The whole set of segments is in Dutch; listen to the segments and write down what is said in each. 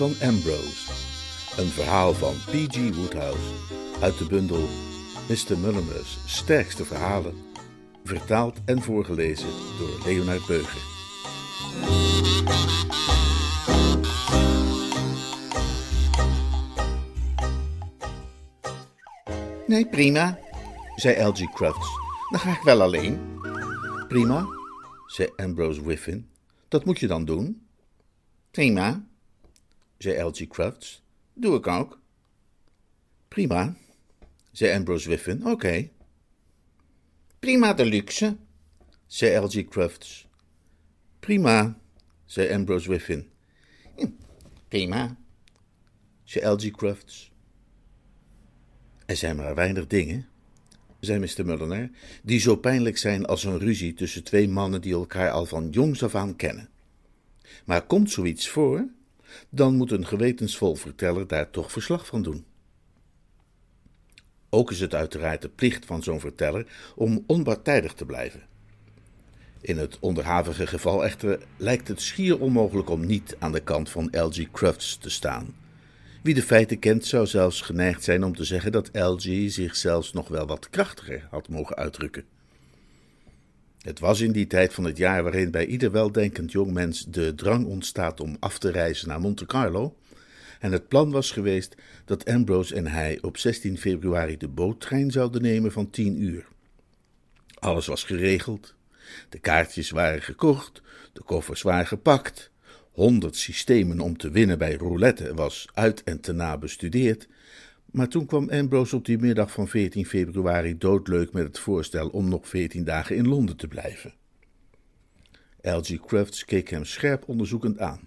Van Ambrose. Een verhaal van P.G. Woodhouse uit de bundel Mr. Mulliner's sterkste verhalen, vertaald en voorgelezen door Leonard Beuger. Nee, prima, zei L.G. Crufts. Dan ga ik wel alleen. Prima, zei Ambrose Whiffin. Dat moet je dan doen. Prima, zei L.G. Crufts. doe ik ook. Prima, zei Ambrose Whiffin. Oké, Prima de luxe. zei L.G. Crufts. Prima, zei Ambrose Whiffin. Prima. zei L.G. Crufts. Er zijn maar weinig dingen, zei Mr. Mulliner, die zo pijnlijk zijn als een ruzie tussen twee mannen die elkaar al van jongs af aan kennen. Maar komt zoiets voor, dan moet een gewetensvol verteller daar toch verslag van doen. Ook is het uiteraard de plicht van zo'n verteller om onpartijdig te blijven. In het onderhavige geval echter lijkt het schier onmogelijk om niet aan de kant van L.G. Crufts te staan. Wie de feiten kent zou zelfs geneigd zijn om te zeggen dat L.G. zich zelfs nog wel wat krachtiger had mogen uitdrukken. Het was in die tijd van het jaar waarin bij ieder weldenkend jongmens de drang ontstaat om af te reizen naar Monte Carlo, en het plan was geweest dat Ambrose en hij op 16 februari de boottrein zouden nemen van 10 uur. Alles was geregeld, de kaartjes waren gekocht, de koffers waren gepakt, honderd systemen om te winnen bij roulette was uit en te na bestudeerd, maar toen kwam Ambrose op die middag van 14 februari doodleuk met het voorstel om nog 14 dagen in Londen te blijven. L.G. Crufts keek hem scherp onderzoekend aan.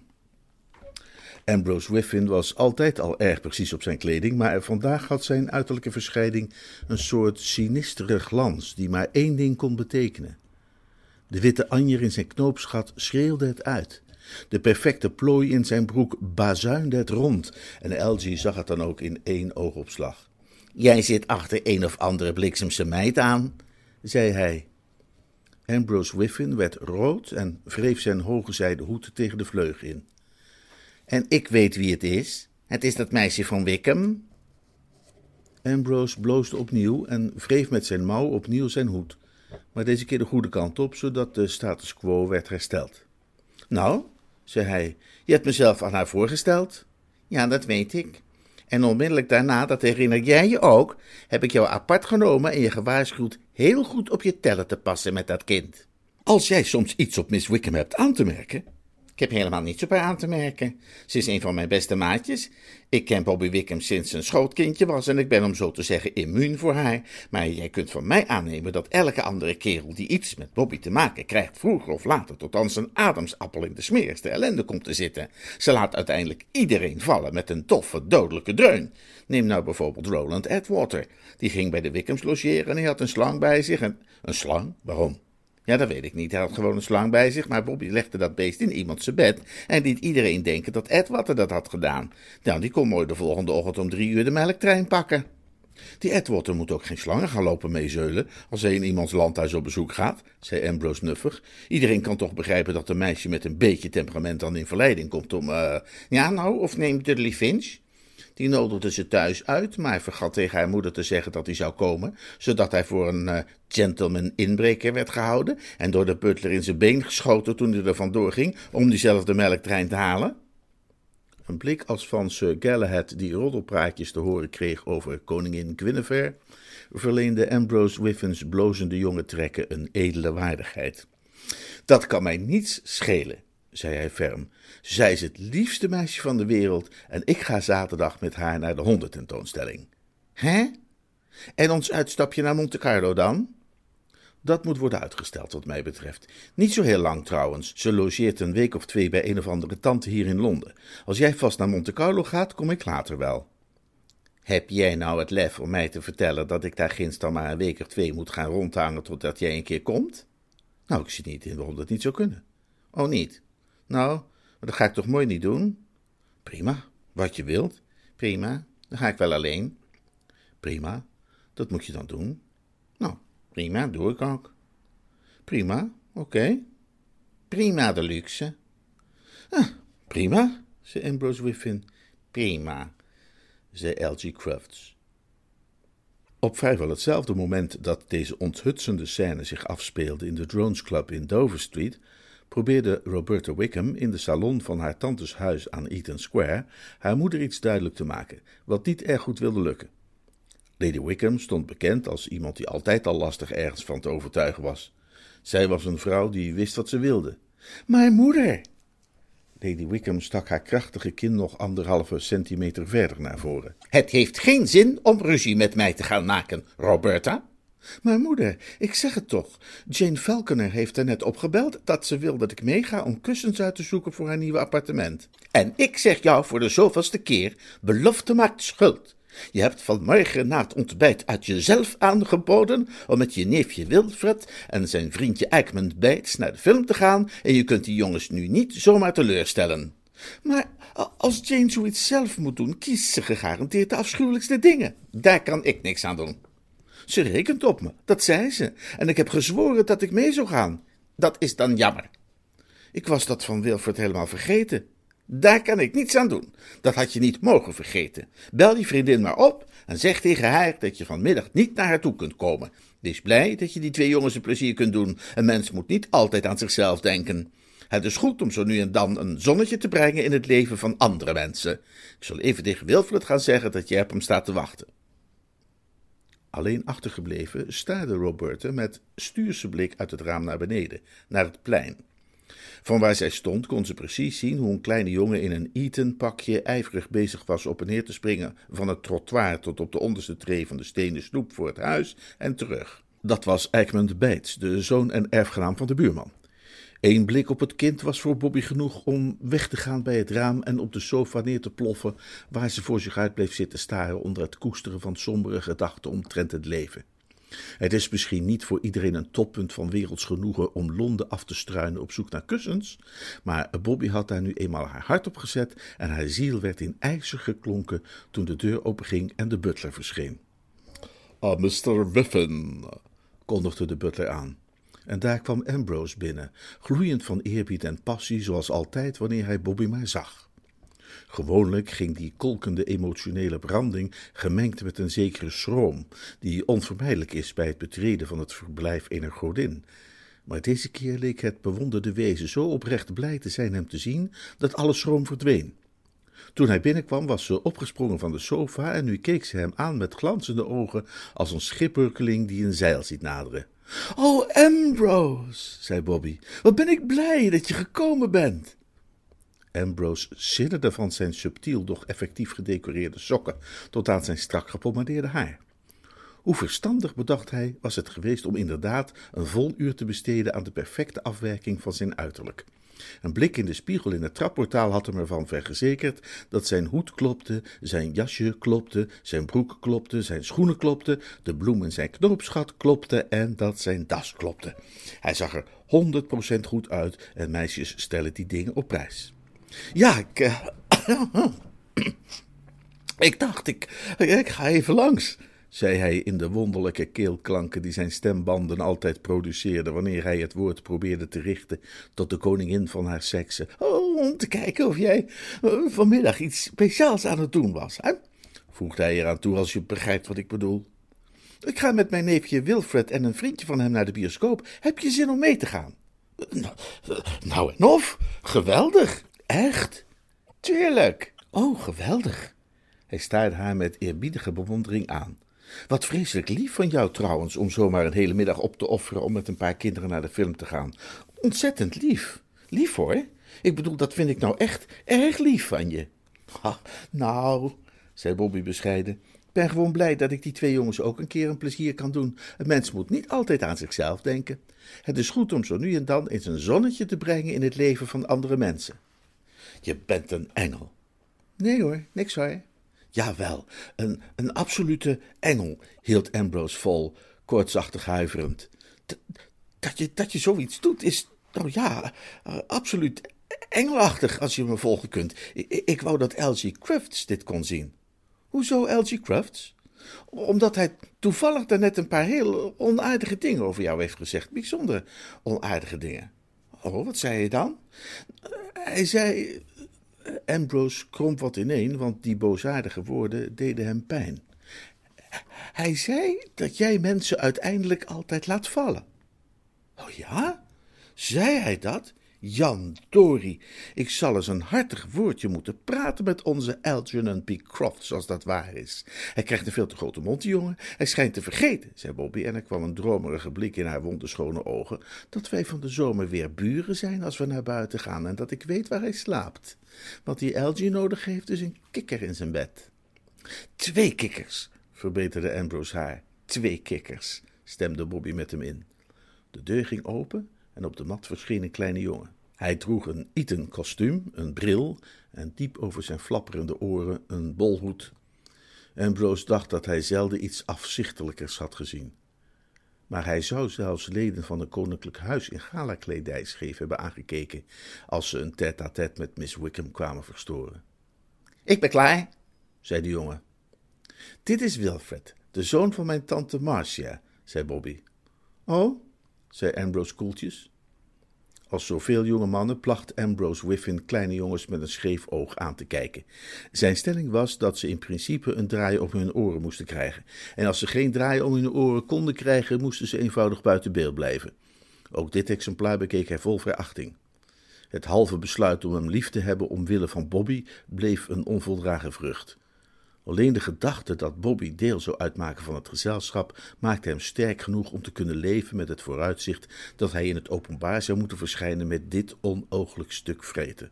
Ambrose Whiffin was altijd al erg precies op zijn kleding, maar vandaag had zijn uiterlijke verschijning een soort sinistere glans die maar één ding kon betekenen. De witte anjer in zijn knoopsgat schreeuwde het uit. De perfecte plooi in zijn broek bazuinde het rond en LG zag het dan ook in één oogopslag. Jij zit achter een of andere bliksemse meid aan, zei hij. Ambrose Whiffin werd rood en wreef zijn hoge zijden hoed tegen de vleug in. En ik weet wie het is. Het is dat meisje van Wickham. Ambrose bloosde opnieuw en wreef met zijn mouw opnieuw zijn hoed, maar deze keer de goede kant op, zodat de status quo werd hersteld. Nou, zei hij, je hebt mezelf aan haar voorgesteld. Ja, dat weet ik. En onmiddellijk daarna, dat herinner jij je ook, heb ik jou apart genomen en je gewaarschuwd heel goed op je tellen te passen met dat kind. Als jij soms iets op Miss Wickham hebt aan te merken, Ik heb helemaal niets op haar aan te merken. Ze is een van mijn beste maatjes. Ik ken Bobby Wickham sinds een schootkindje was en ik ben om zo te zeggen immuun voor haar. Maar jij kunt van mij aannemen dat elke andere kerel die iets met Bobby te maken krijgt, vroeger of later tot aan zijn ademsappel in de smerigste ellende komt te zitten. Ze laat uiteindelijk iedereen vallen met een toffe, dodelijke dreun. Neem nou bijvoorbeeld Roland Atwater. Die ging bij de Wickhams logeren en hij had een slang bij zich. En... Een slang? Waarom? Ja, dat weet ik niet. Hij had gewoon een slang bij zich, maar Bobby legde dat beest in iemand zijn bed en liet iedereen denken dat Edwater dat had gedaan. Nou, die kon mooi de volgende ochtend om drie uur de melktrein pakken. Die Edwater moet ook geen slangen gaan lopen meezeulen als hij in iemands landhuis op bezoek gaat, zei Ambrose nuffig. Iedereen kan toch begrijpen dat een meisje met een beetje temperament dan in verleiding komt om, eh, ja nou, of neem Dudley Finch? Die nodigde ze thuis uit, maar vergat tegen haar moeder te zeggen dat hij zou komen, zodat hij voor een uh, gentleman inbreker werd gehouden en door de butler in zijn been geschoten toen hij er vandoor ging om diezelfde melktrein te halen. Een blik als van Sir Galahad die roddelpraatjes te horen kreeg over koningin Guinevere, verleende Ambrose Whiffins blozende jonge trekken een edele waardigheid. Dat kan mij niets schelen, zei hij ferm. Zij is het liefste meisje van de wereld en ik ga zaterdag met haar naar de hondententoonstelling. Hè? En ons uitstapje naar Monte Carlo dan? Dat moet worden uitgesteld, wat mij betreft. Niet zo heel lang trouwens. Ze logeert een week of twee bij een of andere tante hier in Londen. Als jij vast naar Monte Carlo gaat, kom ik later wel. Heb jij nou het lef om mij te vertellen dat ik daar ginds dan maar een week of twee moet gaan rondhangen totdat jij een keer komt? Nou, ik zie niet in waarom dat niet zou kunnen. Oh, niet? Nou, maar dat ga ik toch mooi niet doen? Prima, wat je wilt. Prima, dan ga ik wel alleen. Prima, dat moet je dan doen. Nou, prima, doe ik ook. Prima, oké. Prima de luxe. Ah, prima, zei Ambrose Whiffin. Prima, zei L.G. Crufts. Op vrijwel hetzelfde moment dat deze onthutsende scène zich afspeelde in de Drones Club in Dover Street, probeerde Roberta Wickham in de salon van haar tantes huis aan Eaton Square haar moeder iets duidelijk te maken, wat niet erg goed wilde lukken. Lady Wickham stond bekend als iemand die altijd al lastig ergens van te overtuigen was. Zij was een vrouw die wist wat ze wilde. Maar moeder! Lady Wickham stak haar krachtige kin nog anderhalve centimeter verder naar voren. Het heeft geen zin om ruzie met mij te gaan maken, Roberta. Maar moeder, ik zeg het toch. Jane Falconer heeft er net opgebeld dat ze wil dat ik meega om kussens uit te zoeken voor haar nieuwe appartement. En ik zeg jou voor de zoveelste keer: belofte maakt schuld. Je hebt vanmorgen na het ontbijt uit jezelf aangeboden om met je neefje Wilfred en zijn vriendje Eichmann Bates naar de film te gaan en je kunt die jongens nu niet zomaar teleurstellen. Maar als Jane zoiets zelf moet doen, kiest ze gegarandeerd de afschuwelijkste dingen. Daar kan ik niks aan doen. Ze rekent op me, dat zei ze, en ik heb gezworen dat ik mee zou gaan. Dat is dan jammer. Ik was dat van Wilfred helemaal vergeten. Daar kan ik niets aan doen. Dat had je niet mogen vergeten. Bel die vriendin maar op en zeg tegen haar dat je vanmiddag niet naar haar toe kunt komen. Wees blij dat je die twee jongens een plezier kunt doen. Een mens moet niet altijd aan zichzelf denken. Het is goed om zo nu en dan een zonnetje te brengen in het leven van andere mensen. Ik zal even tegen Wilfred gaan zeggen dat je op hem staat te wachten. Alleen achtergebleven staarde Roberta met stuurse blik uit het raam naar beneden, naar het plein. Van waar zij stond kon ze precies zien hoe een kleine jongen in een Eton-pakje ijverig bezig was op en neer te springen van het trottoir tot op de onderste tree van de stenen stoep voor het huis en terug. Dat was Eichmann Bates, de zoon en erfgenaam van de buurman. Eén blik op het kind was voor Bobby genoeg om weg te gaan bij het raam en op de sofa neer te ploffen, waar ze voor zich uit bleef zitten staren onder het koesteren van sombere gedachten omtrent het leven. Het is misschien niet voor iedereen een toppunt van werelds genoegen om Londen af te struinen op zoek naar kussens, maar Bobby had daar nu eenmaal haar hart op gezet en haar ziel werd in ijzer geklonken toen de deur openging en de butler verscheen. Ah, Mr. Wiffin, kondigde de butler aan. En daar kwam Ambrose binnen, gloeiend van eerbied en passie, zoals altijd wanneer hij Bobby maar zag. Gewoonlijk ging die kolkende emotionele branding gemengd met een zekere schroom, die onvermijdelijk is bij het betreden van het verblijf ener godin. Maar deze keer leek het bewonderde wezen zo oprecht blij te zijn hem te zien, dat alle schroom verdween. Toen hij binnenkwam, was ze opgesprongen van de sofa en nu keek ze hem aan met glanzende ogen als een schipperkeling die een zeil ziet naderen. Oh, Ambrose, zei Bobby, wat ben ik blij dat je gekomen bent. Ambrose sidderde van zijn subtiel, doch effectief gedecoreerde sokken tot aan zijn strak gepomadeerde haar. Hoe verstandig, bedacht hij, was het geweest om inderdaad een vol uur te besteden aan de perfecte afwerking van zijn uiterlijk. Een blik in de spiegel in het trapportaal had hem ervan verzekerd dat zijn hoed klopte, zijn jasje klopte, zijn broek klopte, zijn schoenen klopte, de bloem in zijn knoopsgat klopte en dat zijn das klopte. Hij zag er honderd procent goed uit en meisjes stellen die dingen op prijs. Ja, ik. Uh, ik dacht, ik, ik ga even langs, zei hij in de wonderlijke keelklanken die zijn stembanden altijd produceerden wanneer hij het woord probeerde te richten tot de koningin van haar sekse. Oh, om te kijken of jij uh, vanmiddag iets speciaals aan het doen was, hè? voegde hij eraan toe als je begrijpt wat ik bedoel. Ik ga met mijn neefje Wilfred en een vriendje van hem naar de bioscoop. Heb je zin om mee te gaan? Nou, nou en of, geweldig. Echt? Tuurlijk. Oh, geweldig. Hij staarde haar met eerbiedige bewondering aan. Wat vreselijk lief van jou trouwens, om zomaar een hele middag op te offeren om met een paar kinderen naar de film te gaan. Ontzettend lief. Lief hoor. Ik bedoel, dat vind ik nou echt erg lief van je. Nou, zei Bobby bescheiden, ben gewoon blij dat ik die twee jongens ook een keer een plezier kan doen. Een mens moet niet altijd aan zichzelf denken. Het is goed om zo nu en dan eens een zonnetje te brengen in het leven van andere mensen. Je bent een engel. Nee hoor, niks hoor. Jawel, een, een absolute engel, hield Ambrose vol, koortsachtig huiverend. Dat je, dat je zoiets doet is, nou ja, uh, absoluut engelachtig als je me volgen kunt. Ik, wou dat L.G. Crafts dit kon zien. Hoezo L.G. Crafts? Omdat hij toevallig daarnet een paar heel onaardige dingen over jou heeft gezegd. Bijzonder onaardige dingen. Oh, wat zei hij dan? Hij zei. Ambrose kromp wat ineen, want die boosaardige woorden deden hem pijn. Hij zei dat jij mensen uiteindelijk altijd laat vallen. Oh ja? Zei hij dat? Jan Dory, ik zal eens een hartig woordje moeten praten met onze Algernon P. Crofts, als dat waar is. Hij krijgt een veel te grote mond, die jongen. Hij schijnt te vergeten, zei Bobby, en er kwam een dromerige blik in haar wonderschone ogen, dat wij van de zomer weer buren zijn als we naar buiten gaan en dat ik weet waar hij slaapt. Wat die Algie nodig heeft, is een kikker in zijn bed. Twee kikkers, verbeterde Ambrose haar. Twee kikkers, stemde Bobby met hem in. De deur ging open en op de mat verscheen een kleine jongen. Hij droeg een Eton kostuum, een bril en diep over zijn flapperende oren een bolhoed. Ambrose dacht dat hij zelden iets afzichtelijkers had gezien. Maar hij zou zelfs leden van een koninklijk huis in galakledij scheef hebben aangekeken als ze een tête-à-tête met Miss Wickham kwamen verstoren. Ik ben klaar, zei de jongen. Dit is Wilfred, de zoon van mijn tante Marcia, zei Bobby. Oh, zei Ambrose koeltjes. Als zoveel jonge mannen placht Ambrose Whiffin kleine jongens met een scheef oog aan te kijken. Zijn stelling was dat ze in principe een draai om hun oren moesten krijgen. En als ze geen draai om hun oren konden krijgen, moesten ze eenvoudig buiten beeld blijven. Ook dit exemplaar bekeek hij vol verachting. Het halve besluit om hem lief te hebben omwille van Bobby bleef een onvoldragen vrucht. Alleen de gedachte dat Bobby deel zou uitmaken van het gezelschap maakte hem sterk genoeg om te kunnen leven met het vooruitzicht dat hij in het openbaar zou moeten verschijnen met dit onooglijk stuk vreten.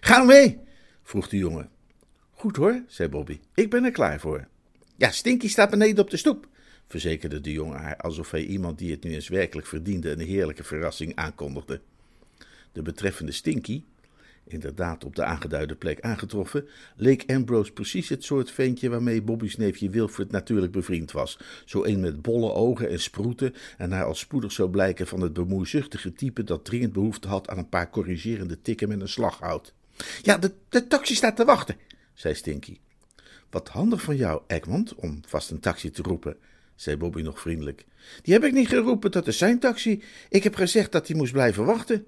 Ga mee, vroeg de jongen. Goed hoor, zei Bobby, ik ben er klaar voor. Ja, Stinky staat beneden op de stoep, verzekerde de jongen haar, alsof hij iemand die het nu eens werkelijk verdiende een heerlijke verrassing aankondigde. De betreffende Stinky inderdaad op de aangeduide plek aangetroffen, leek Ambrose precies het soort ventje waarmee Bobby's neefje Wilfred natuurlijk bevriend was. Zo een met bolle ogen en sproeten en hij al spoedig zou blijken van het bemoeizuchtige type dat dringend behoefte had aan een paar corrigerende tikken met een slaghout. Ja, de, de taxi staat te wachten, zei Stinky. Wat handig van jou, Egmond, om vast een taxi te roepen, zei Bobby nog vriendelijk. Die heb ik niet geroepen, dat is zijn taxi. Ik heb gezegd dat hij moest blijven wachten.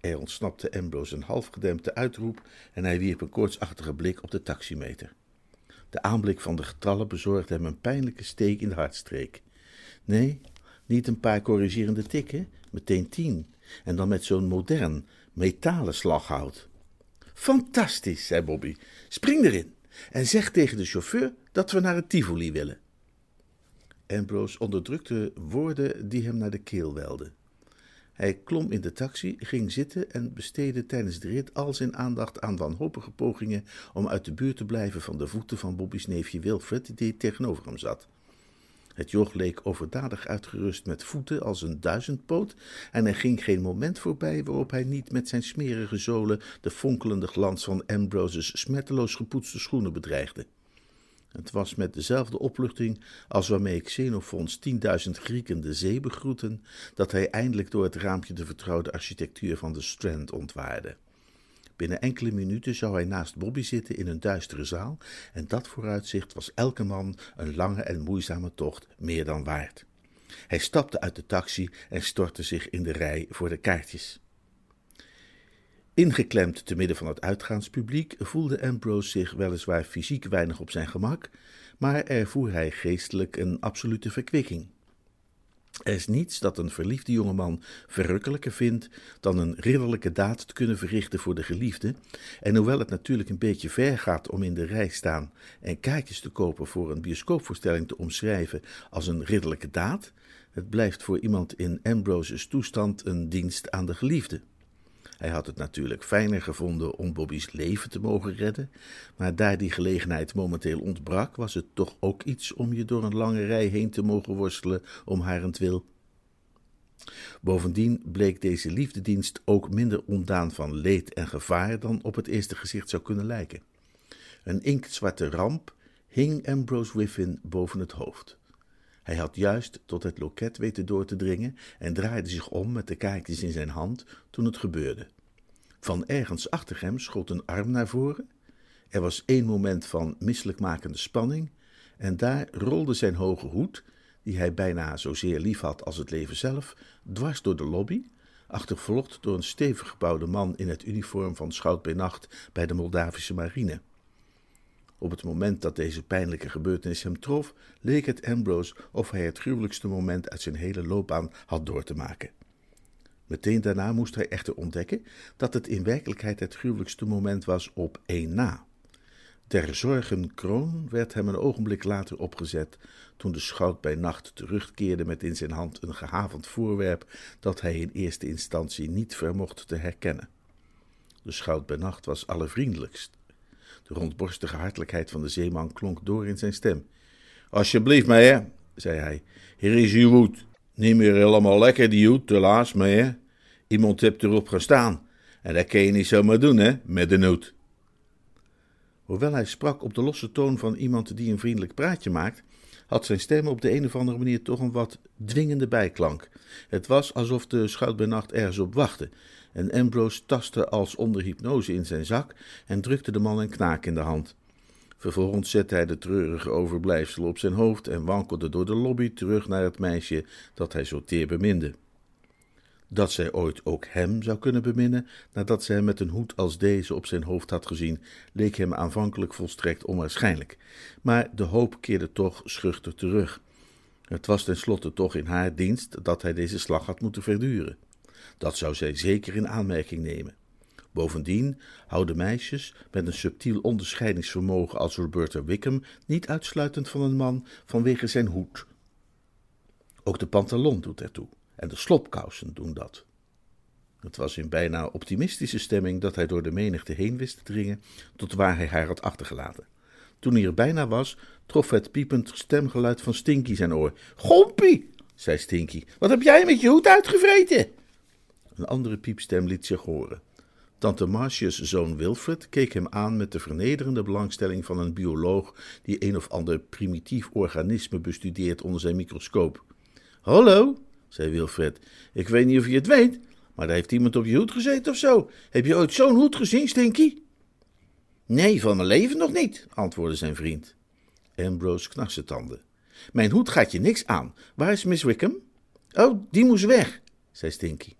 Er ontsnapte Ambrose een halfgedempte uitroep en hij wierp een koortsachtige blik op de taximeter. De aanblik van de getallen bezorgde hem een pijnlijke steek in de hartstreek. Nee, niet een paar corrigerende tikken, meteen tien. En dan met zo'n modern, metalen slaghout. Fantastisch, zei Bobby. Spring erin en zeg tegen de chauffeur dat we naar het Tivoli willen. Ambrose onderdrukte woorden die hem naar de keel welden. Hij klom in de taxi, ging zitten en besteedde tijdens de rit al zijn aandacht aan wanhopige pogingen om uit de buurt te blijven van de voeten van Bobby's neefje Wilfred, die tegenover hem zat. Het joch leek overdadig uitgerust met voeten als een duizendpoot, en er ging geen moment voorbij waarop hij niet met zijn smerige zolen de fonkelende glans van Ambrose's smetteloos gepoetste schoenen bedreigde. Het was met dezelfde opluchting als waarmee Xenophons tienduizend Grieken de zee begroeten, dat hij eindelijk door het raampje de vertrouwde architectuur van de Strand ontwaarde. Binnen enkele minuten zou hij naast Bobby zitten in een duistere zaal, en dat vooruitzicht was elke man een lange en moeizame tocht meer dan waard. Hij stapte uit de taxi en stortte zich in de rij voor de kaartjes. Ingeklemd te midden van het uitgaanspubliek voelde Ambrose zich weliswaar fysiek weinig op zijn gemak, maar ervoer hij geestelijk een absolute verkwikking. Er is niets dat een verliefde jongeman verrukkelijker vindt dan een ridderlijke daad te kunnen verrichten voor de geliefde. En hoewel het natuurlijk een beetje ver gaat om in de rij staan en kaartjes te kopen voor een bioscoopvoorstelling te omschrijven als een ridderlijke daad, het blijft voor iemand in Ambrose's toestand een dienst aan de geliefde. Hij had het natuurlijk fijner gevonden om Bobby's leven te mogen redden, maar daar die gelegenheid momenteel ontbrak, was het toch ook iets om je door een lange rij heen te mogen worstelen om harentwil. Bovendien bleek deze liefdedienst ook minder ontdaan van leed en gevaar dan op het eerste gezicht zou kunnen lijken. Een inktzwarte ramp hing Ambrose Whiffin boven het hoofd. Hij had juist tot het loket weten door te dringen en draaide zich om met de kaartjes in zijn hand toen het gebeurde. Van ergens achter hem schoot een arm naar voren. Er was één moment van misselijkmakende spanning en daar rolde zijn hoge hoed, die hij bijna zozeer lief had als het leven zelf, dwars door de lobby, achtervolgd door een stevig gebouwde man in het uniform van schout bij nacht bij de Moldavische marine. Op het moment dat deze pijnlijke gebeurtenis hem trof, leek het Ambrose of hij het gruwelijkste moment uit zijn hele loopbaan had door te maken. Meteen daarna moest hij echter ontdekken dat het in werkelijkheid het gruwelijkste moment was op één na. Ter zorgen kroon werd hem een ogenblik later opgezet, toen de schout bij nacht terugkeerde met in zijn hand een gehavend voorwerp dat hij in eerste instantie niet vermocht te herkennen. De schout bij nacht was allervriendelijkst. De rondborstige hartelijkheid van de zeeman klonk door in zijn stem. Alsjeblieft, meneer, zei hij, hier is uw hoed. Niet meer helemaal lekker, die hoed, helaas, meneer. Iemand hebt erop gestaan. En dat kan je niet zomaar doen, hè, met de hoed. Hoewel hij sprak op de losse toon van iemand die een vriendelijk praatje maakt, had zijn stem op de een of andere manier toch een wat dwingende bijklank. Het was alsof de schout bij nacht ergens op wachtte, en Ambrose tastte als onder hypnose in zijn zak en drukte de man een knaak in de hand. Vervolgens zette hij de treurige overblijfsel op zijn hoofd en wankelde door de lobby terug naar het meisje dat hij zo teer beminde. Dat zij ooit ook hem zou kunnen beminnen, nadat zij hem met een hoed als deze op zijn hoofd had gezien, leek hem aanvankelijk volstrekt onwaarschijnlijk. Maar de hoop keerde toch schuchter terug. Het was tenslotte toch in haar dienst dat hij deze slag had moeten verduren. Dat zou zij zeker in aanmerking nemen. Bovendien houden meisjes met een subtiel onderscheidingsvermogen als Roberta Wickham niet uitsluitend van een man vanwege zijn hoed. Ook de pantalon doet ertoe en de slopkousen doen dat. Het was in bijna optimistische stemming dat hij door de menigte heen wist te dringen tot waar hij haar had achtergelaten. Toen hij er bijna was, trof het piepend stemgeluid van Stinky zijn oor. Gompie, zei Stinky, wat heb jij met je hoed uitgevreten? Een andere piepstem liet zich horen. Tante Marcius' zoon Wilfred keek hem aan met de vernederende belangstelling van een bioloog die een of ander primitief organisme bestudeert onder zijn microscoop. Hallo, zei Wilfred, ik weet niet of je het weet, maar daar heeft iemand op je hoed gezeten of zo. Heb je ooit zo'n hoed gezien, Stinky? Nee, van mijn leven nog niet, antwoordde zijn vriend. Ambrose knarste tanden. Mijn hoed gaat je niks aan. Waar is Miss Wickham? Oh, die moest weg, zei Stinky.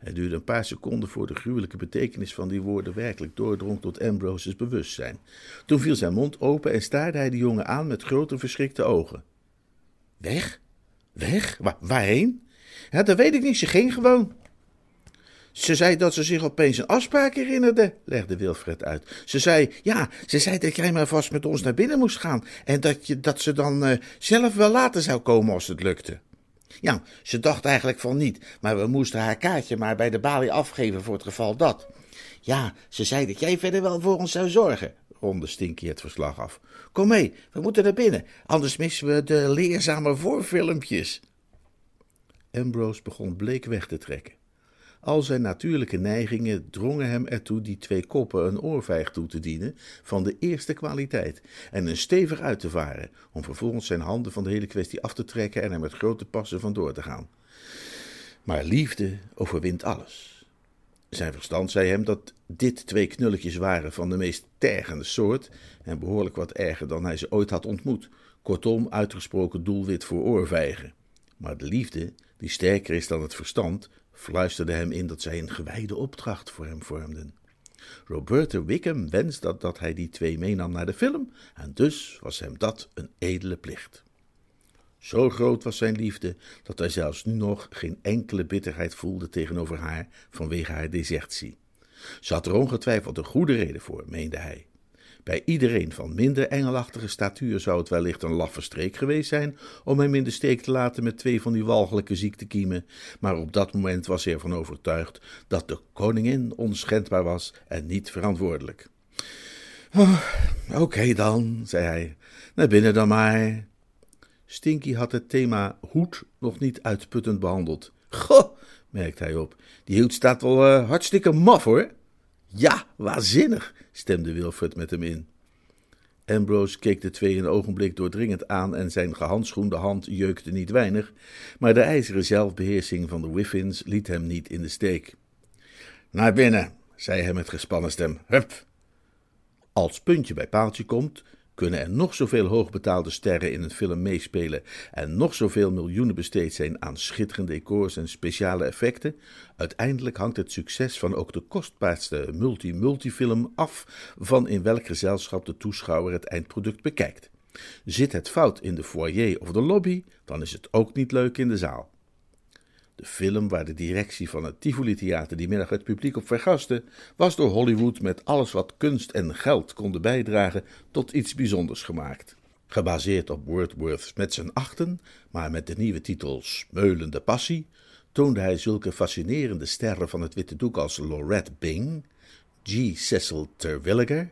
Het duurde een paar seconden voor de gruwelijke betekenis van die woorden werkelijk doordrong tot Ambrose's bewustzijn. Toen viel zijn mond open en staarde hij de jongen aan met grote verschrikte ogen. Weg? Weg? waarheen? Ja, dat weet ik niet, ze ging gewoon. Ze zei dat ze zich opeens een afspraak herinnerde, legde Wilfred uit. Ze zei, ja, ze zei dat jij maar vast met ons naar binnen moest gaan en dat, je, dat ze dan uh, zelf wel later zou komen als het lukte. Ja, ze dacht eigenlijk van niet, maar we moesten haar kaartje maar bij de balie afgeven voor het geval dat. Ja, ze zei dat jij verder wel voor ons zou zorgen, ronde Stinky het verslag af. Kom mee, we moeten naar binnen, anders missen we de leerzame voorfilmpjes. Ambrose begon bleek weg te trekken. Al zijn natuurlijke neigingen drongen hem ertoe die twee koppen een oorvijg toe te dienen van de eerste kwaliteit en een stevig uit te varen, om vervolgens zijn handen van de hele kwestie af te trekken en er met grote passen vandoor te gaan. Maar liefde overwint alles. Zijn verstand zei hem dat dit twee knulletjes waren van de meest tergende soort en behoorlijk wat erger dan hij ze ooit had ontmoet. Kortom, uitgesproken doelwit voor oorvijgen. Maar de liefde, die sterker is dan het verstand, fluisterde hem in dat zij een gewijde opdracht voor hem vormden. Roberta Wickham wenste dat, hij die twee meenam naar de film, en dus was hem dat een edele plicht. Zo groot was zijn liefde dat hij zelfs nu nog geen enkele bitterheid voelde tegenover haar vanwege haar desertie. Ze had er ongetwijfeld een goede reden voor, meende hij. Bij iedereen van minder engelachtige statuur zou het wellicht een laffe streek geweest zijn om hem in de steek te laten met twee van die walgelijke ziektekiemen, maar op dat moment was hij ervan overtuigd dat de koningin onschendbaar was en niet verantwoordelijk. Oh, Oké dan, zei hij, naar binnen dan maar. Stinky had het thema hoed nog niet uitputtend behandeld. Goh, merkte hij op, die hoed staat wel uh, hartstikke maf hoor. Ja, waanzinnig, stemde Wilfred met hem in. Ambrose keek de twee een ogenblik doordringend aan en zijn gehandschoende hand jeukte niet weinig, maar de ijzeren zelfbeheersing van de Wiffins liet hem niet in de steek. Naar binnen, zei hij met gespannen stem. Hup! Als puntje bij paaltje komt, kunnen er nog zoveel hoogbetaalde sterren in een film meespelen en nog zoveel miljoenen besteed zijn aan schitterende decors en speciale effecten, uiteindelijk hangt het succes van ook de kostbaarste multi-multifilm af van in welk gezelschap de toeschouwer het eindproduct bekijkt. Zit het fout in de foyer of de lobby, dan is het ook niet leuk in de zaal. De film waar de directie van het Tivoli Theater die middag het publiek op vergastte, was door Hollywood met alles wat kunst en geld konden bijdragen tot iets bijzonders gemaakt. Gebaseerd op Wordsworth met zijn achten, maar met de nieuwe titel Smeulende Passie, toonde hij zulke fascinerende sterren van het witte doek als Laurette Bing, G. Cecil Terwilliger,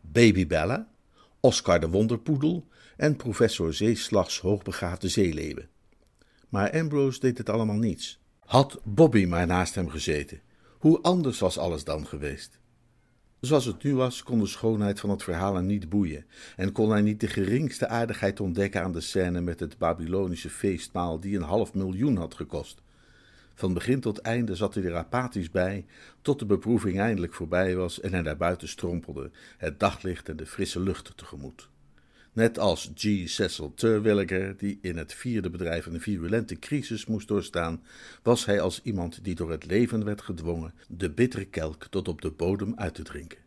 Baby Bella, Oscar de Wonderpoedel en professor Zeeslags hoogbegaafde zeeleeuwen. Maar Ambrose deed het allemaal niets. Had Bobby maar naast hem gezeten, hoe anders was alles dan geweest? Zoals het nu was, kon de schoonheid van het verhaal hem niet boeien en kon hij niet de geringste aardigheid ontdekken aan de scène met het Babylonische feestmaal die een half miljoen had gekost. Van begin tot einde zat hij er apathisch bij, tot de beproeving eindelijk voorbij was en hij naar buiten strompelde, het daglicht en de frisse lucht tegemoet. Net als G. Cecil Terwilliger, die in het vierde bedrijf een virulente crisis moest doorstaan, was hij als iemand die door het leven werd gedwongen de bittere kelk tot op de bodem uit te drinken.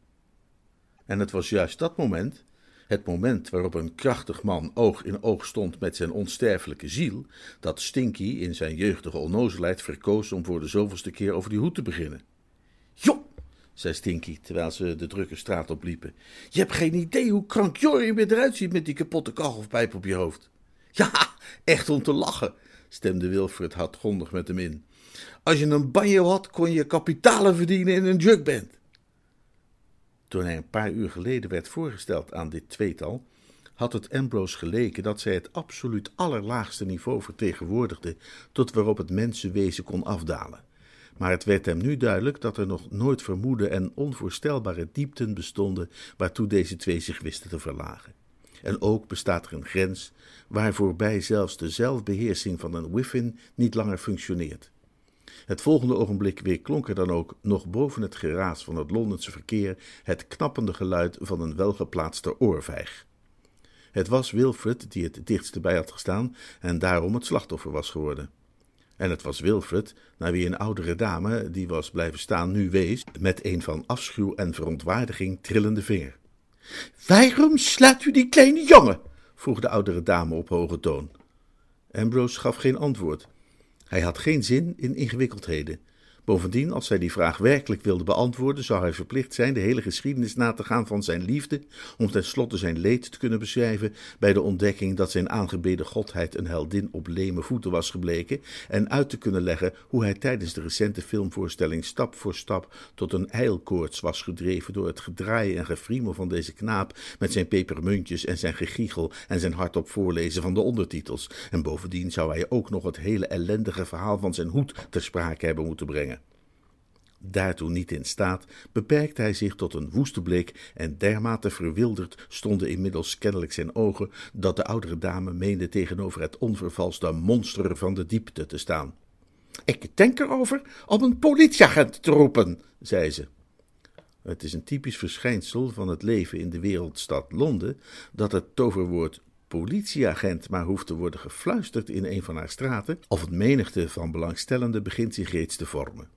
En het was juist dat moment, het moment waarop een krachtig man oog in oog stond met zijn onsterfelijke ziel, dat Stinky in zijn jeugdige onnozelheid verkoos om voor de zoveelste keer over die hoed te beginnen. Jo, zei Stinky, terwijl ze de drukke straat opliepen. Je hebt geen idee hoe krankjor je eruit ziet met die kapotte kachelpijp op je hoofd. Ja, echt om te lachen, stemde Wilfred hardgrondig met hem in. Als je een banjo had, kon je kapitalen verdienen in een jukband. Toen hij een paar uur geleden werd voorgesteld aan dit tweetal, had het Ambrose geleken dat zij het absoluut allerlaagste niveau vertegenwoordigde tot waarop het mensenwezen kon afdalen maar het werd hem nu duidelijk dat er nog nooit vermoede en onvoorstelbare diepten bestonden waartoe deze twee zich wisten te verlagen. En ook bestaat er een grens waarvoorbij zelfs de zelfbeheersing van een Wiffin niet langer functioneert. Het volgende ogenblik weer klonk er dan ook, nog boven het geraas van het Londense verkeer, het knappende geluid van een welgeplaatste oorvijg. Het was Wilfred die het dichtst bij had gestaan en daarom het slachtoffer was geworden. En het was Wilfred, naar wie een oudere dame, die was blijven staan, nu wees, met een van afschuw en verontwaardiging trillende vinger. Waarom slaat u die kleine jongen? vroeg de oudere dame op hoge toon. Ambrose gaf geen antwoord. Hij had geen zin in ingewikkeldheden. Bovendien, als zij die vraag werkelijk wilde beantwoorden, zou hij verplicht zijn de hele geschiedenis na te gaan van zijn liefde, om tenslotte zijn leed te kunnen beschrijven bij de ontdekking dat zijn aangebeden godheid een heldin op leme voeten was gebleken, en uit te kunnen leggen hoe hij tijdens de recente filmvoorstelling stap voor stap tot een eilkoorts was gedreven door het gedraaien en gefriemel van deze knaap met zijn pepermuntjes en zijn gegiegel en zijn hardop voorlezen van de ondertitels. En bovendien zou hij ook nog het hele ellendige verhaal van zijn hoed ter sprake hebben moeten brengen. Daartoe niet in staat, beperkte hij zich tot een woeste blik en dermate verwilderd stonden inmiddels kennelijk zijn ogen, dat de oudere dame meende tegenover het onvervalste monster van de diepte te staan. Ik denk erover om een politieagent te roepen, zei ze. Het is een typisch verschijnsel van het leven in de wereldstad Londen dat het toverwoord politieagent maar hoeft te worden gefluisterd in een van haar straten, of het menigte van belangstellenden begint zich reeds te vormen.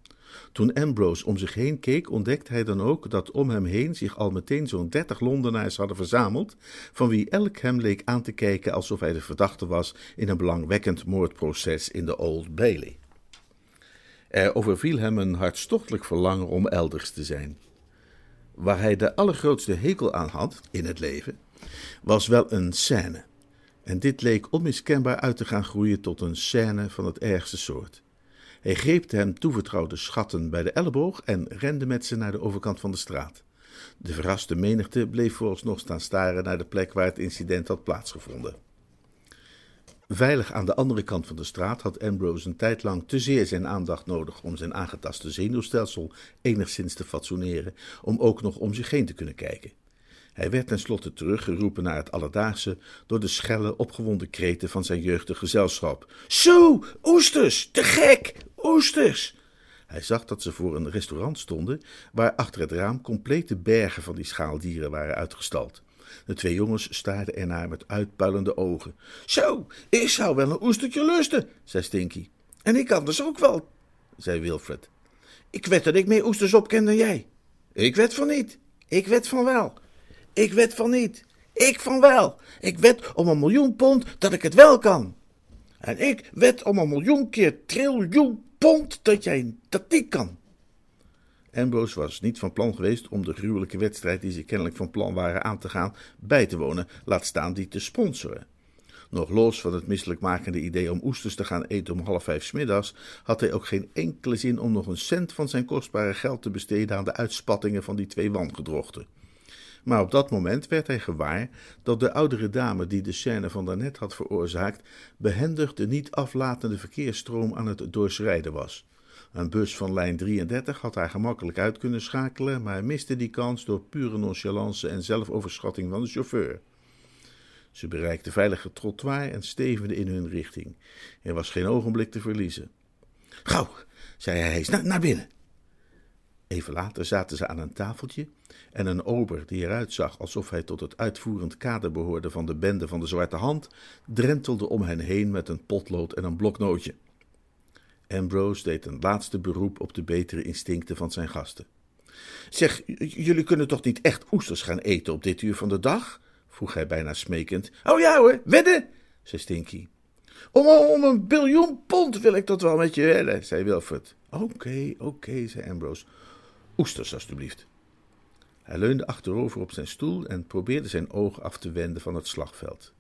Toen Ambrose om zich heen keek, ontdekte hij dan ook dat om hem heen zich al meteen zo'n dertig Londenaars hadden verzameld, van wie elk hem leek aan te kijken alsof hij de verdachte was in een belangwekkend moordproces in de Old Bailey. Er overviel hem een hartstochtelijk verlangen om elders te zijn. waar hij de allergrootste hekel aan had in het leven, was wel een scène. En dit leek onmiskenbaar uit te gaan groeien tot een scène van het ergste soort. Hij greep de hem toevertrouwde schatten bij de elleboog en rende met ze naar de overkant van de straat. De verraste menigte bleef vooralsnog staan staren naar de plek waar het incident had plaatsgevonden. Veilig aan de andere kant van de straat had Ambrose een tijd lang te zeer zijn aandacht nodig om zijn aangetaste zenuwstelsel enigszins te fatsoeneren, om ook nog om zich heen te kunnen kijken. Hij werd tenslotte teruggeroepen naar het alledaagse door de schelle, opgewonden kreten van zijn jeugdig gezelschap. Zo, oesters, te gek, oesters! Hij zag dat ze voor een restaurant stonden, waar achter het raam complete bergen van die schaaldieren waren uitgestald. De twee jongens staarden ernaar met uitpuilende ogen. Zo, ik zou wel een oestertje lusten, zei Stinky. En ik anders ook wel, zei Wilfred. Ik wed dat ik meer oesters opken dan jij. Ik wed van niet. Ik wed van wel. Ik wed van niet. Ik van wel. Ik wed om een miljoen pond dat ik het wel kan. En ik wed om een miljoen keer triljoen pond dat jij dat niet kan. Ambrose was niet van plan geweest om de gruwelijke wedstrijd die ze kennelijk van plan waren aan te gaan bij te wonen, laat staan die te sponsoren. Nog los van het misselijkmakende idee om oesters te gaan eten om half vijf smiddags, had hij ook geen enkele zin om nog een cent van zijn kostbare geld te besteden aan de uitspattingen van die twee wangedrochten. Maar op dat moment werd hij gewaar dat de oudere dame die de scène van daarnet had veroorzaakt, behendig de niet aflatende verkeersstroom aan het doorschrijden was. Een bus van lijn 33 had haar gemakkelijk uit kunnen schakelen, maar miste die kans door pure nonchalance en zelfoverschatting van de chauffeur. Ze bereikten veilig het trottoir en stevenden in hun richting. Er was geen ogenblik te verliezen. Gauw, zei hij, naar binnen. Even later zaten ze aan een tafeltje en een ober die eruit zag alsof hij tot het uitvoerend kader behoorde van de bende van de Zwarte Hand, drentelde om hen heen met een potlood en een bloknootje. Ambrose deed een laatste beroep op de betere instincten van zijn gasten. Zeg, jullie kunnen toch niet echt oesters gaan eten op dit uur van de dag? vroeg hij bijna smekend. Oh ja hoor, wedden, zei Stinky. Om, om een biljoen pond wil ik dat wel met je wedden, zei Wilfred. Oké, oké, zei Ambrose. Oesters, alstublieft. Hij leunde achterover op zijn stoel en probeerde zijn oog af te wenden van het slagveld.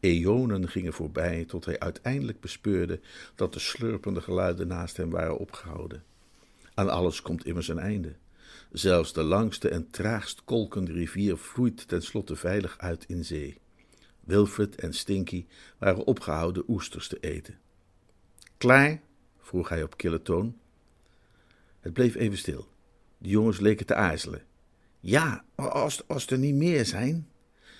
Eonen gingen voorbij tot hij uiteindelijk bespeurde dat de slurpende geluiden naast hem waren opgehouden. Aan alles komt immers een einde. Zelfs de langste en traagst kolkende rivier vloeit tenslotte veilig uit in zee. Wilfred en Stinky waren opgehouden oesters te eten. Klaar? vroeg hij op kille toon. Het bleef even stil. De jongens leken te aarzelen. Ja, als, als er niet meer zijn.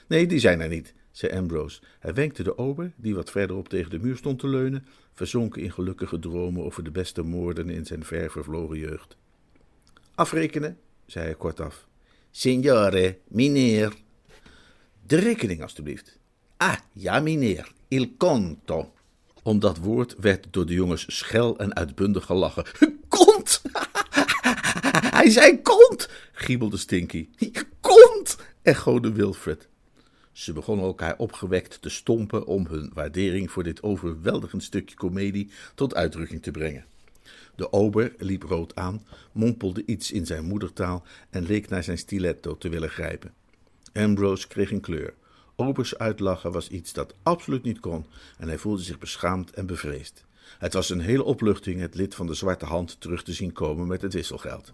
Nee, die zijn er niet, zei Ambrose. Hij wenkte de ober, die wat verderop tegen de muur stond te leunen, verzonken in gelukkige dromen over de beste moorden in zijn ver vervlogen jeugd. Afrekenen, zei hij kortaf. Signore, meneer. De rekening, alstublieft. Ah, ja, meneer. Il conto. Om dat woord werd door de jongens schel en uitbundig gelachen. Kont! Hij zei kont! giebelde Stinky. Kont! echode Wilfred. Ze begonnen elkaar opgewekt te stompen om hun waardering voor dit overweldigend stukje komedie tot uitdrukking te brengen. De ober liep rood aan, mompelde iets in zijn moedertaal en leek naar zijn stiletto te willen grijpen. Ambrose kreeg een kleur. Obers uitlachen was iets dat absoluut niet kon en hij voelde zich beschaamd en bevreesd. Het was een hele opluchting het lid van de Zwarte Hand terug te zien komen met het wisselgeld.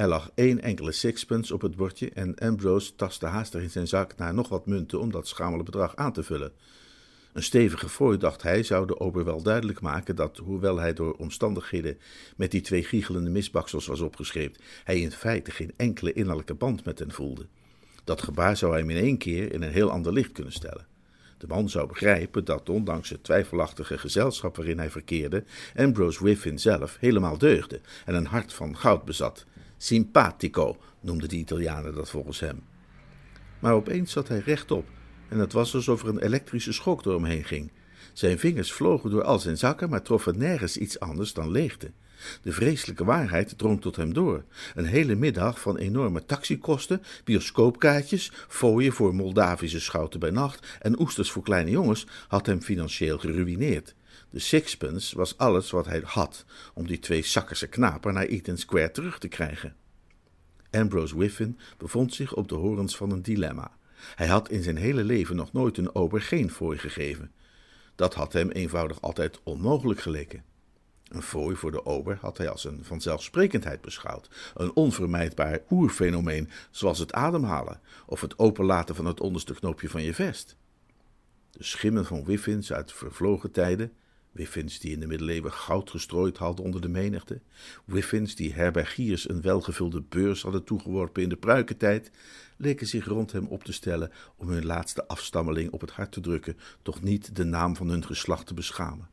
Er lag één enkele sixpence op het bordje en Ambrose tastte haastig in zijn zak naar nog wat munten om dat schamele bedrag aan te vullen. Een stevige fooi, dacht hij, zou de ober wel duidelijk maken dat, hoewel hij door omstandigheden met die twee giechelende misbaksels was opgescheept, hij in feite geen enkele innerlijke band met hen voelde. Dat gebaar zou hem in één keer in een heel ander licht kunnen stellen. De man zou begrijpen dat, ondanks het twijfelachtige gezelschap waarin hij verkeerde, Ambrose Whiffin zelf helemaal deugde en een hart van goud bezat. Simpatico noemden de Italianen dat volgens hem. Maar opeens zat hij rechtop en het was alsof er een elektrische schok door hem heen ging. Zijn vingers vlogen door al zijn zakken, maar troffen nergens iets anders dan leegte. De vreselijke waarheid drong tot hem door. Een hele middag van enorme taxikosten, bioscoopkaartjes, fooien voor Moldavische schouten bij nacht en oesters voor kleine jongens had hem financieel geruïneerd. De sixpence was alles wat hij had om die twee zakkerse knapen naar Eaton Square terug te krijgen. Ambrose Whiffin bevond zich op de horens van een dilemma. Hij had in zijn hele leven nog nooit een ober geen fooi gegeven. Dat had hem eenvoudig altijd onmogelijk geleken. Een fooi voor de ober had hij als een vanzelfsprekendheid beschouwd, een onvermijdbaar oerfenomeen, zoals het ademhalen of het openlaten van het onderste knoopje van je vest. De schimmen van Wiffins uit vervlogen tijden, Wiffins die in de middeleeuwen goud gestrooid hadden onder de menigte, Wiffins die herbergiers een welgevulde beurs hadden toegeworpen in de pruikentijd, leken zich rond hem op te stellen om hun laatste afstammeling op het hart te drukken, toch niet de naam van hun geslacht te beschamen.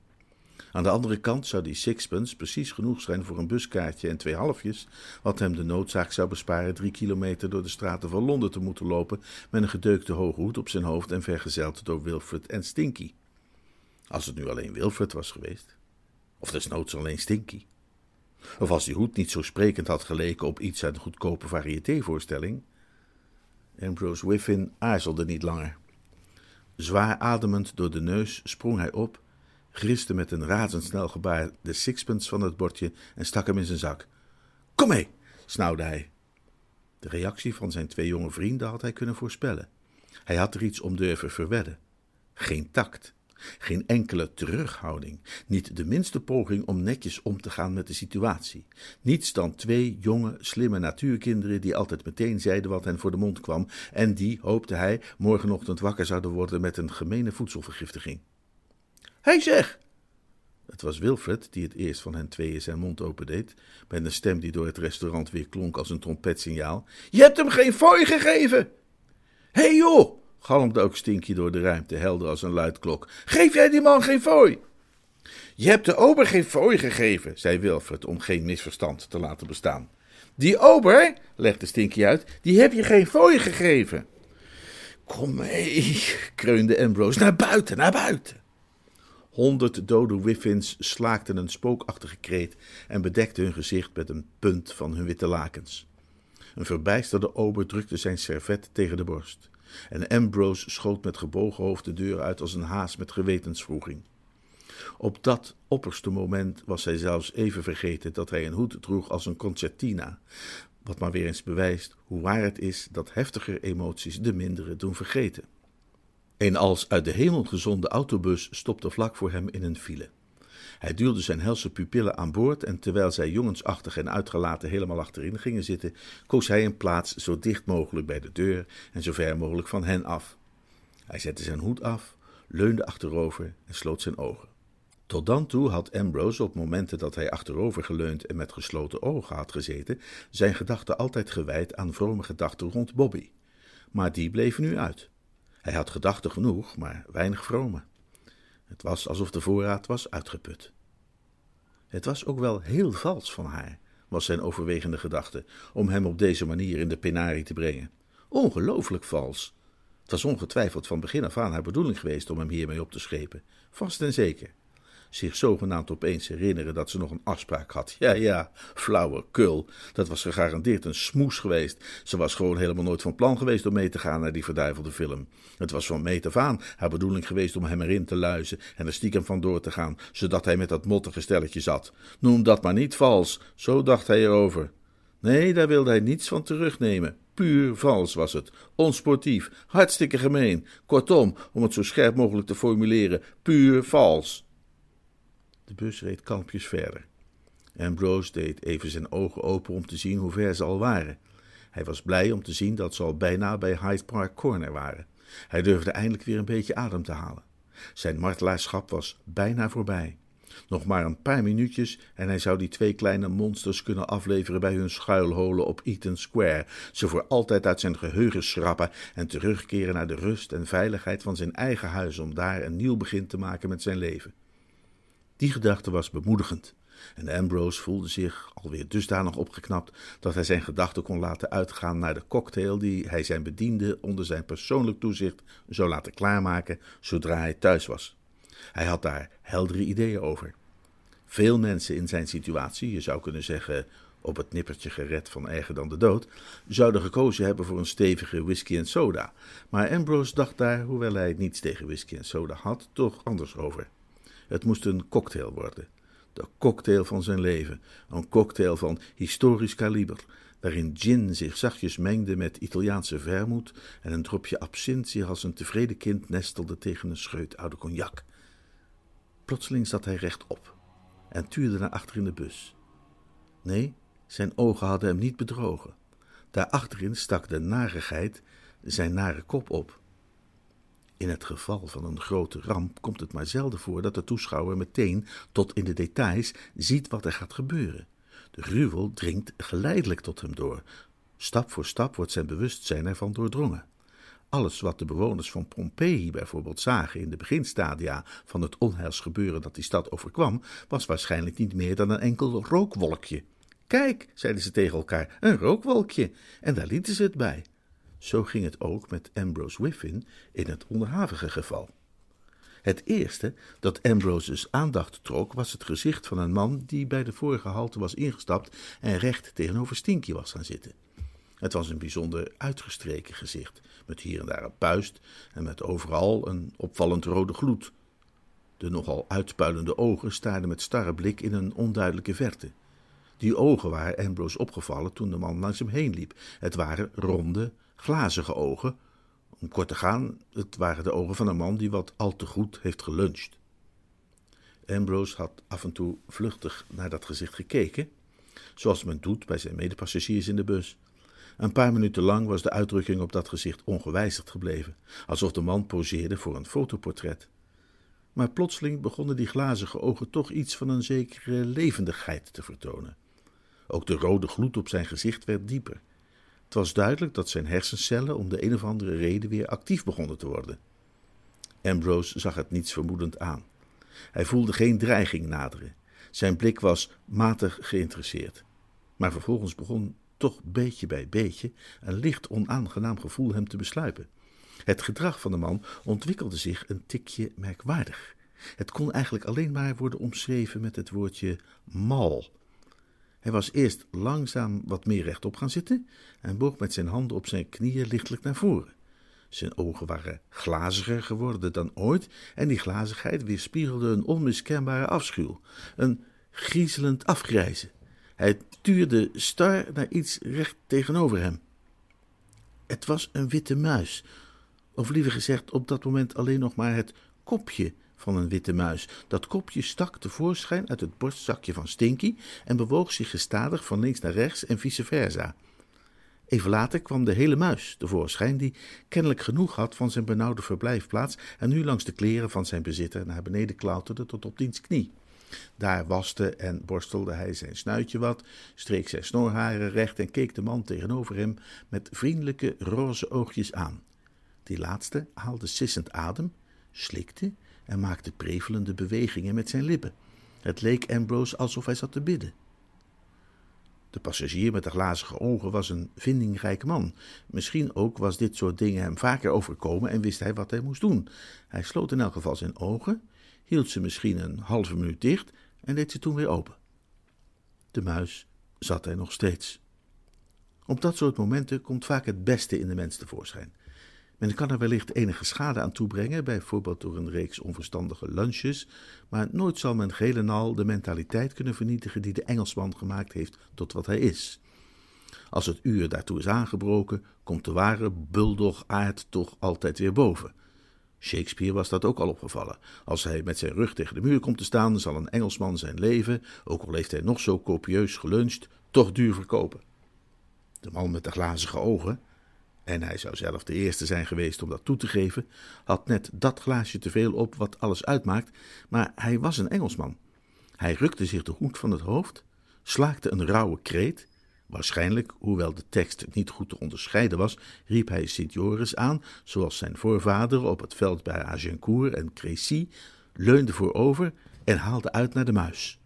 Aan de andere kant zou die sixpence precies genoeg zijn voor een buskaartje en twee halfjes, wat hem de noodzaak zou besparen drie kilometer door de straten van Londen te moeten lopen met een gedeukte hoge hoed op zijn hoofd en vergezeld door Wilfred en Stinky. Als het nu alleen Wilfred was geweest. Of desnoods alleen Stinky. Of als die hoed niet zo sprekend had geleken op iets uit een goedkope variétévoorstelling. Ambrose Whiffin aarzelde niet langer. Zwaar ademend door de neus sprong hij op griste met een razendsnel gebaar de sixpence van het bordje en stak hem in zijn zak. Kom mee, snauwde hij. De reactie van zijn twee jonge vrienden had hij kunnen voorspellen. Hij had er iets om durven verwedden. Geen tact, geen enkele terughouding, niet de minste poging om netjes om te gaan met de situatie. Niets dan twee jonge, slimme natuurkinderen die altijd meteen zeiden wat hen voor de mond kwam en die, hoopte hij, morgenochtend wakker zouden worden met een gemene voedselvergiftiging. Hij zeg! Het was Wilfred die het eerst van hen tweeën zijn mond opendeed, met een stem die door het restaurant weer klonk als een trompetsignaal. Je hebt hem geen fooi gegeven! Hé hey joh! Galmde ook Stinky door de ruimte, helder als een luidklok. Geef jij die man geen fooi? Je hebt de ober geen fooi gegeven, zei Wilfred, om geen misverstand te laten bestaan. Die ober, legde Stinky uit, die heb je geen fooi gegeven. Kom mee, kreunde Ambrose, naar buiten, naar buiten. Honderd dode wiffins slaakten een spookachtige kreet en bedekten hun gezicht met een punt van hun witte lakens. Een verbijsterde ober drukte zijn servet tegen de borst. En Ambrose schoot met gebogen hoofd de deur uit als een haas met gewetensvroeging. Op dat opperste moment was hij zelfs even vergeten dat hij een hoed droeg als een concertina, wat maar weer eens bewijst hoe waar het is dat heftiger emoties de mindere doen vergeten. Een als uit de hemel gezonde autobus stopte vlak voor hem in een file. Hij duwde zijn helse pupillen aan boord en terwijl zij jongensachtig en uitgelaten helemaal achterin gingen zitten, koos hij een plaats zo dicht mogelijk bij de deur en zo ver mogelijk van hen af. Hij zette zijn hoed af, leunde achterover en sloot zijn ogen. Tot dan toe had Ambrose op momenten dat hij achterover geleund en met gesloten ogen had gezeten, zijn gedachten altijd gewijd aan vrome gedachten rond Bobby. Maar die bleven nu uit. Hij had gedachten genoeg, maar weinig vrome. Het was alsof de voorraad was uitgeput. Het was ook wel heel vals van haar, was zijn overwegende gedachte, om hem op deze manier in de penarie te brengen. Ongelooflijk vals. Het was ongetwijfeld van begin af aan haar bedoeling geweest om hem hiermee op te schepen, vast en zeker zich zogenaamd opeens herinneren dat ze nog een afspraak had. Ja, ja, flauwe kul. Dat was gegarandeerd een smoes geweest. Ze was gewoon helemaal nooit van plan geweest om mee te gaan naar die verduivelde film. Het was van meet af aan haar bedoeling geweest om hem erin te luizen en er stiekem van door te gaan, zodat hij met dat mottige stelletje zat. Noem dat maar niet vals, zo dacht hij erover. Nee, daar wilde hij niets van terugnemen. Puur vals was het. Onsportief, hartstikke gemeen. Kortom, om het zo scherp mogelijk te formuleren, puur vals. De bus reed kalmpjes verder. Ambrose deed even zijn ogen open om te zien hoe ver ze al waren. Hij was blij om te zien dat ze al bijna bij Hyde Park Corner waren. Hij durfde eindelijk weer een beetje adem te halen. Zijn martelaarschap was bijna voorbij. Nog maar een paar minuutjes en hij zou die twee kleine monsters kunnen afleveren bij hun schuilholen op Eaton Square, ze voor altijd uit zijn geheugen schrappen en terugkeren naar de rust en veiligheid van zijn eigen huis om daar een nieuw begin te maken met zijn leven. Die gedachte was bemoedigend. En Ambrose voelde zich alweer dusdanig opgeknapt dat hij zijn gedachten kon laten uitgaan naar de cocktail die hij zijn bediende onder zijn persoonlijk toezicht zou laten klaarmaken zodra hij thuis was. Hij had daar heldere ideeën over. Veel mensen in zijn situatie, je zou kunnen zeggen op het nippertje gered van erger dan de dood, zouden gekozen hebben voor een stevige whisky en soda. Maar Ambrose dacht daar, hoewel hij niets tegen whisky en soda had, toch anders over. Het moest een cocktail worden. De cocktail van zijn leven. Een cocktail van historisch kaliber. waarin gin zich zachtjes mengde met Italiaanse vermoed en een dropje absint als een tevreden kind nestelde tegen een scheut oude cognac. Plotseling zat hij rechtop en tuurde naar achter in de bus. Nee, zijn ogen hadden hem niet bedrogen. Daarachterin stak de narigheid zijn nare kop op. In het geval van een grote ramp komt het maar zelden voor dat de toeschouwer meteen tot in de details ziet wat er gaat gebeuren. De gruwel dringt geleidelijk tot hem door. Stap voor stap wordt zijn bewustzijn ervan doordrongen. Alles wat de bewoners van Pompeii bijvoorbeeld zagen in de beginstadia van het onheilsgebeuren dat die stad overkwam, was waarschijnlijk niet meer dan een enkel rookwolkje. Kijk, zeiden ze tegen elkaar, een rookwolkje, en daar lieten ze het bij. Zo ging het ook met Ambrose Whiffin in het onderhavige geval. Het eerste dat Ambrose's aandacht trok was het gezicht van een man die bij de vorige halte was ingestapt en recht tegenover Stinky was gaan zitten. Het was een bijzonder uitgestreken gezicht, met hier en daar een puist en met overal een opvallend rode gloed. De nogal uitpuilende ogen staarden met starre blik in een onduidelijke verte. Die ogen waren Ambrose opgevallen toen de man langs hem heen liep. Het waren ronde, glazige ogen. Om kort te gaan, het waren de ogen van een man die wat al te goed heeft geluncht. Ambrose had af en toe vluchtig naar dat gezicht gekeken, zoals men doet bij zijn medepassagiers in de bus. Een paar minuten lang was de uitdrukking op dat gezicht ongewijzigd gebleven, alsof de man poseerde voor een fotoportret. Maar plotseling begonnen die glazige ogen toch iets van een zekere levendigheid te vertonen. Ook de rode gloed op zijn gezicht werd dieper. Het was duidelijk dat zijn hersencellen om de een of andere reden weer actief begonnen te worden. Ambrose zag het niets vermoedend aan. Hij voelde geen dreiging naderen. Zijn blik was matig geïnteresseerd. Maar vervolgens begon toch beetje bij beetje een licht onaangenaam gevoel hem te besluipen. Het gedrag van de man ontwikkelde zich een tikje merkwaardig. Het kon eigenlijk alleen maar worden omschreven met het woordje mal. Hij was eerst langzaam wat meer rechtop gaan zitten en boog met zijn handen op zijn knieën lichtelijk naar voren. Zijn ogen waren glaziger geworden dan ooit en die glazigheid weerspiegelde een onmiskenbare afschuw, een griezelend afgrijzen. Hij tuurde star naar iets recht tegenover hem. Het was een witte muis, of liever gezegd op dat moment alleen nog maar het kopje van een witte muis. Dat kopje stak tevoorschijn uit het borstzakje van Stinky en bewoog zich gestadig van links naar rechts en vice versa. Even later kwam de hele muis tevoorschijn, die kennelijk genoeg had van zijn benauwde verblijfplaats en nu langs de kleren van zijn bezitter naar beneden klauterde tot op diens knie. Daar waste en borstelde hij zijn snuitje wat, streek zijn snorharen recht en keek de man tegenover hem met vriendelijke roze oogjes aan. Die laatste haalde sissend adem, slikte en maakte prevelende bewegingen met zijn lippen. Het leek Ambrose alsof hij zat te bidden. De passagier met de glazige ogen was een vindingrijk man. Misschien ook was dit soort dingen hem vaker overkomen en wist hij wat hij moest doen. Hij sloot in elk geval zijn ogen, hield ze misschien een halve minuut dicht en deed ze toen weer open. De muis zat er nog steeds. Op dat soort momenten komt vaak het beste in de mens tevoorschijn. Men kan er wellicht enige schade aan toebrengen, bijvoorbeeld door een reeks onverstandige lunches, maar nooit zal men geheel en al de mentaliteit kunnen vernietigen die de Engelsman gemaakt heeft tot wat hij is. Als het uur daartoe is aangebroken, komt de ware bulldog-aard toch altijd weer boven. Shakespeare was dat ook al opgevallen. Als hij met zijn rug tegen de muur komt te staan, zal een Engelsman zijn leven, ook al heeft hij nog zo copieus geluncht, toch duur verkopen. De man met de glazige ogen, en hij zou zelf de eerste zijn geweest om dat toe te geven, had net dat glaasje te veel op wat alles uitmaakt, maar hij was een Engelsman. Hij rukte zich de hoed van het hoofd, slaakte een rauwe kreet. Waarschijnlijk, hoewel de tekst niet goed te onderscheiden was, riep hij Sint Joris aan, zoals zijn voorvader op het veld bij Agincourt en Crécy, leunde voorover en haalde uit naar de muis.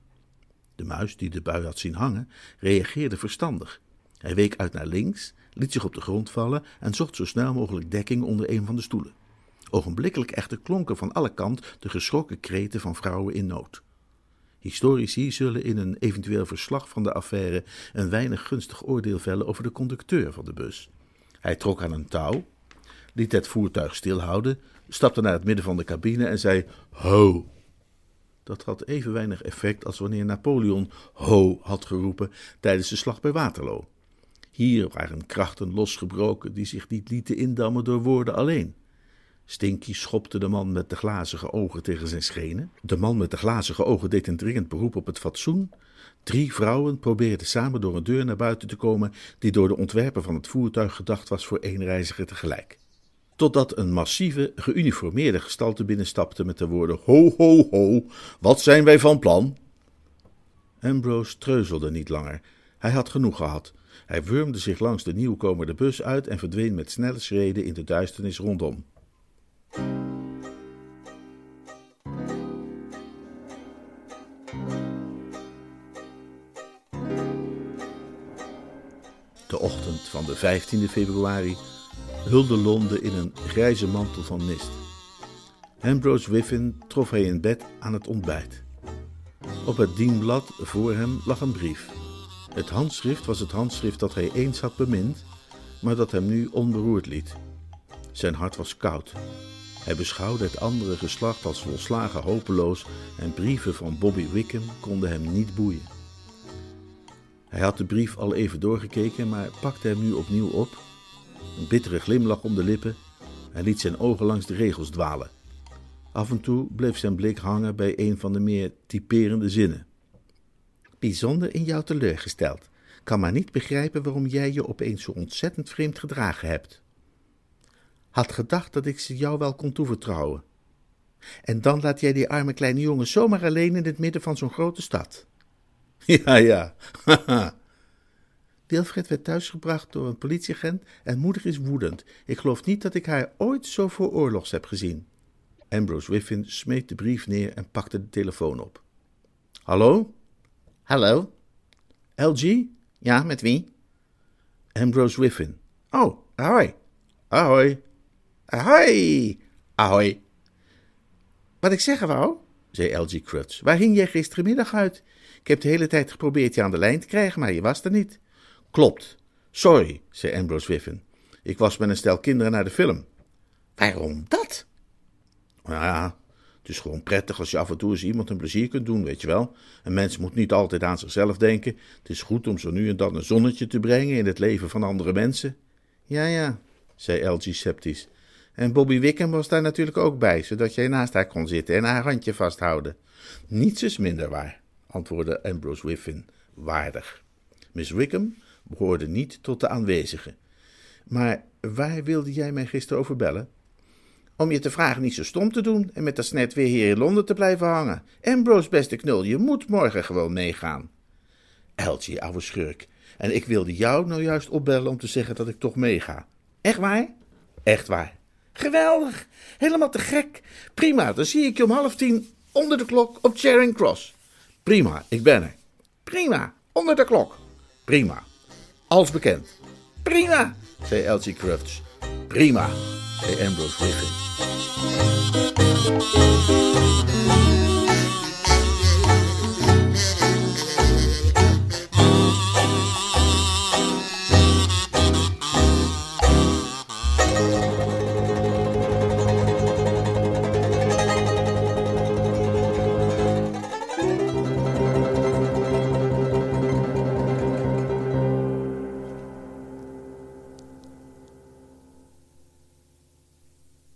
De muis, die de bui had zien hangen, reageerde verstandig. Hij week uit naar links liet zich op de grond vallen en zocht zo snel mogelijk dekking onder een van de stoelen. Ogenblikkelijk echter klonken van alle kant de geschrokken kreten van vrouwen in nood. Historici zullen in een eventueel verslag van de affaire een weinig gunstig oordeel vellen over de conducteur van de bus. Hij trok aan een touw, liet het voertuig stilhouden, stapte naar het midden van de cabine en zei: Ho! Dat had even weinig effect als wanneer Napoleon Ho had geroepen tijdens de slag bij Waterloo. Hier waren krachten losgebroken die zich niet lieten indammen door woorden alleen. Stinky schopte de man met de glazige ogen tegen zijn schenen. De man met de glazige ogen deed een dringend beroep op het fatsoen. Drie vrouwen probeerden samen door een deur naar buiten te komen die door de ontwerper van het voertuig gedacht was voor één reiziger tegelijk. Totdat een massieve, geuniformeerde gestalte binnenstapte met de woorden: Ho, ho, ho, wat zijn wij van plan? Ambrose treuzelde niet langer. Hij had genoeg gehad. Hij wurmde zich langs de nieuwkomer de bus uit en verdween met snelle schreden in de duisternis rondom. De ochtend van de 15e februari hulde Londen in een grijze mantel van mist. Ambrose Wiffin trof hij in bed aan het ontbijt. Op het dienblad voor hem lag een brief. Het handschrift was het handschrift dat hij eens had bemind, maar dat hem nu onberoerd liet. Zijn hart was koud. Hij beschouwde het andere geslacht als volslagen hopeloos en brieven van Bobby Wickham konden hem niet boeien. Hij had de brief al even doorgekeken, maar pakte hem nu opnieuw op. Een bittere glimlach om de lippen en liet zijn ogen langs de regels dwalen. Af en toe bleef zijn blik hangen bij een van de meer typerende zinnen. Bijzonder in jou teleurgesteld. Kan maar niet begrijpen waarom jij je opeens zo ontzettend vreemd gedragen hebt. Had gedacht dat ik ze jou wel kon toevertrouwen. En dan laat jij die arme kleine jongen zomaar alleen in het midden van zo'n grote stad. Ja, ja, haha. Wilfred werd thuisgebracht door een politieagent en moeder is woedend. Ik geloof niet dat ik haar ooit zo voor oorlogs heb gezien. Ambrose Wiffin smeet de brief neer en pakte de telefoon op. Hallo? Hallo? LG? Ja, met wie? Ambrose Wiffin. Oh, ahoy. Ahoy. Ahoy. Ahoy. Wat ik zeggen wou, zei LG Crutch. waar hing jij gistermiddag uit? Ik heb de hele tijd geprobeerd je aan de lijn te krijgen, maar je was er niet. Klopt. Sorry, zei Ambrose Wiffin. Ik was met een stel kinderen naar de film. Waarom dat? Nou ja, het is gewoon prettig als je af en toe eens iemand een plezier kunt doen, weet je wel. Een mens moet niet altijd aan zichzelf denken. Het is goed om zo nu en dan een zonnetje te brengen in het leven van andere mensen. Ja, ja, zei LG sceptisch. En Bobby Wickham was daar natuurlijk ook bij, zodat jij naast haar kon zitten en haar handje vasthouden. Niets is minder waar, antwoordde Ambrose Wiffin waardig. Miss Wickham behoorde niet tot de aanwezigen. Maar waar wilde jij mij gisteren over bellen? Om je te vragen niet zo stom te doen en met dat snet weer hier in Londen te blijven hangen. Ambrose, beste knul, je moet morgen gewoon meegaan. Eltje, ouwe schurk. En ik wilde jou nou juist opbellen om te zeggen dat ik toch meega. Echt waar? Echt waar. Geweldig. Helemaal te gek. Prima, dan zie ik je om half tien onder de klok op Charing Cross. Prima, ik ben er. Prima, onder de klok. Prima. Als bekend. Prima, zei Elsie Crufts. Prima, zei Ambrose Griffin. Thank you.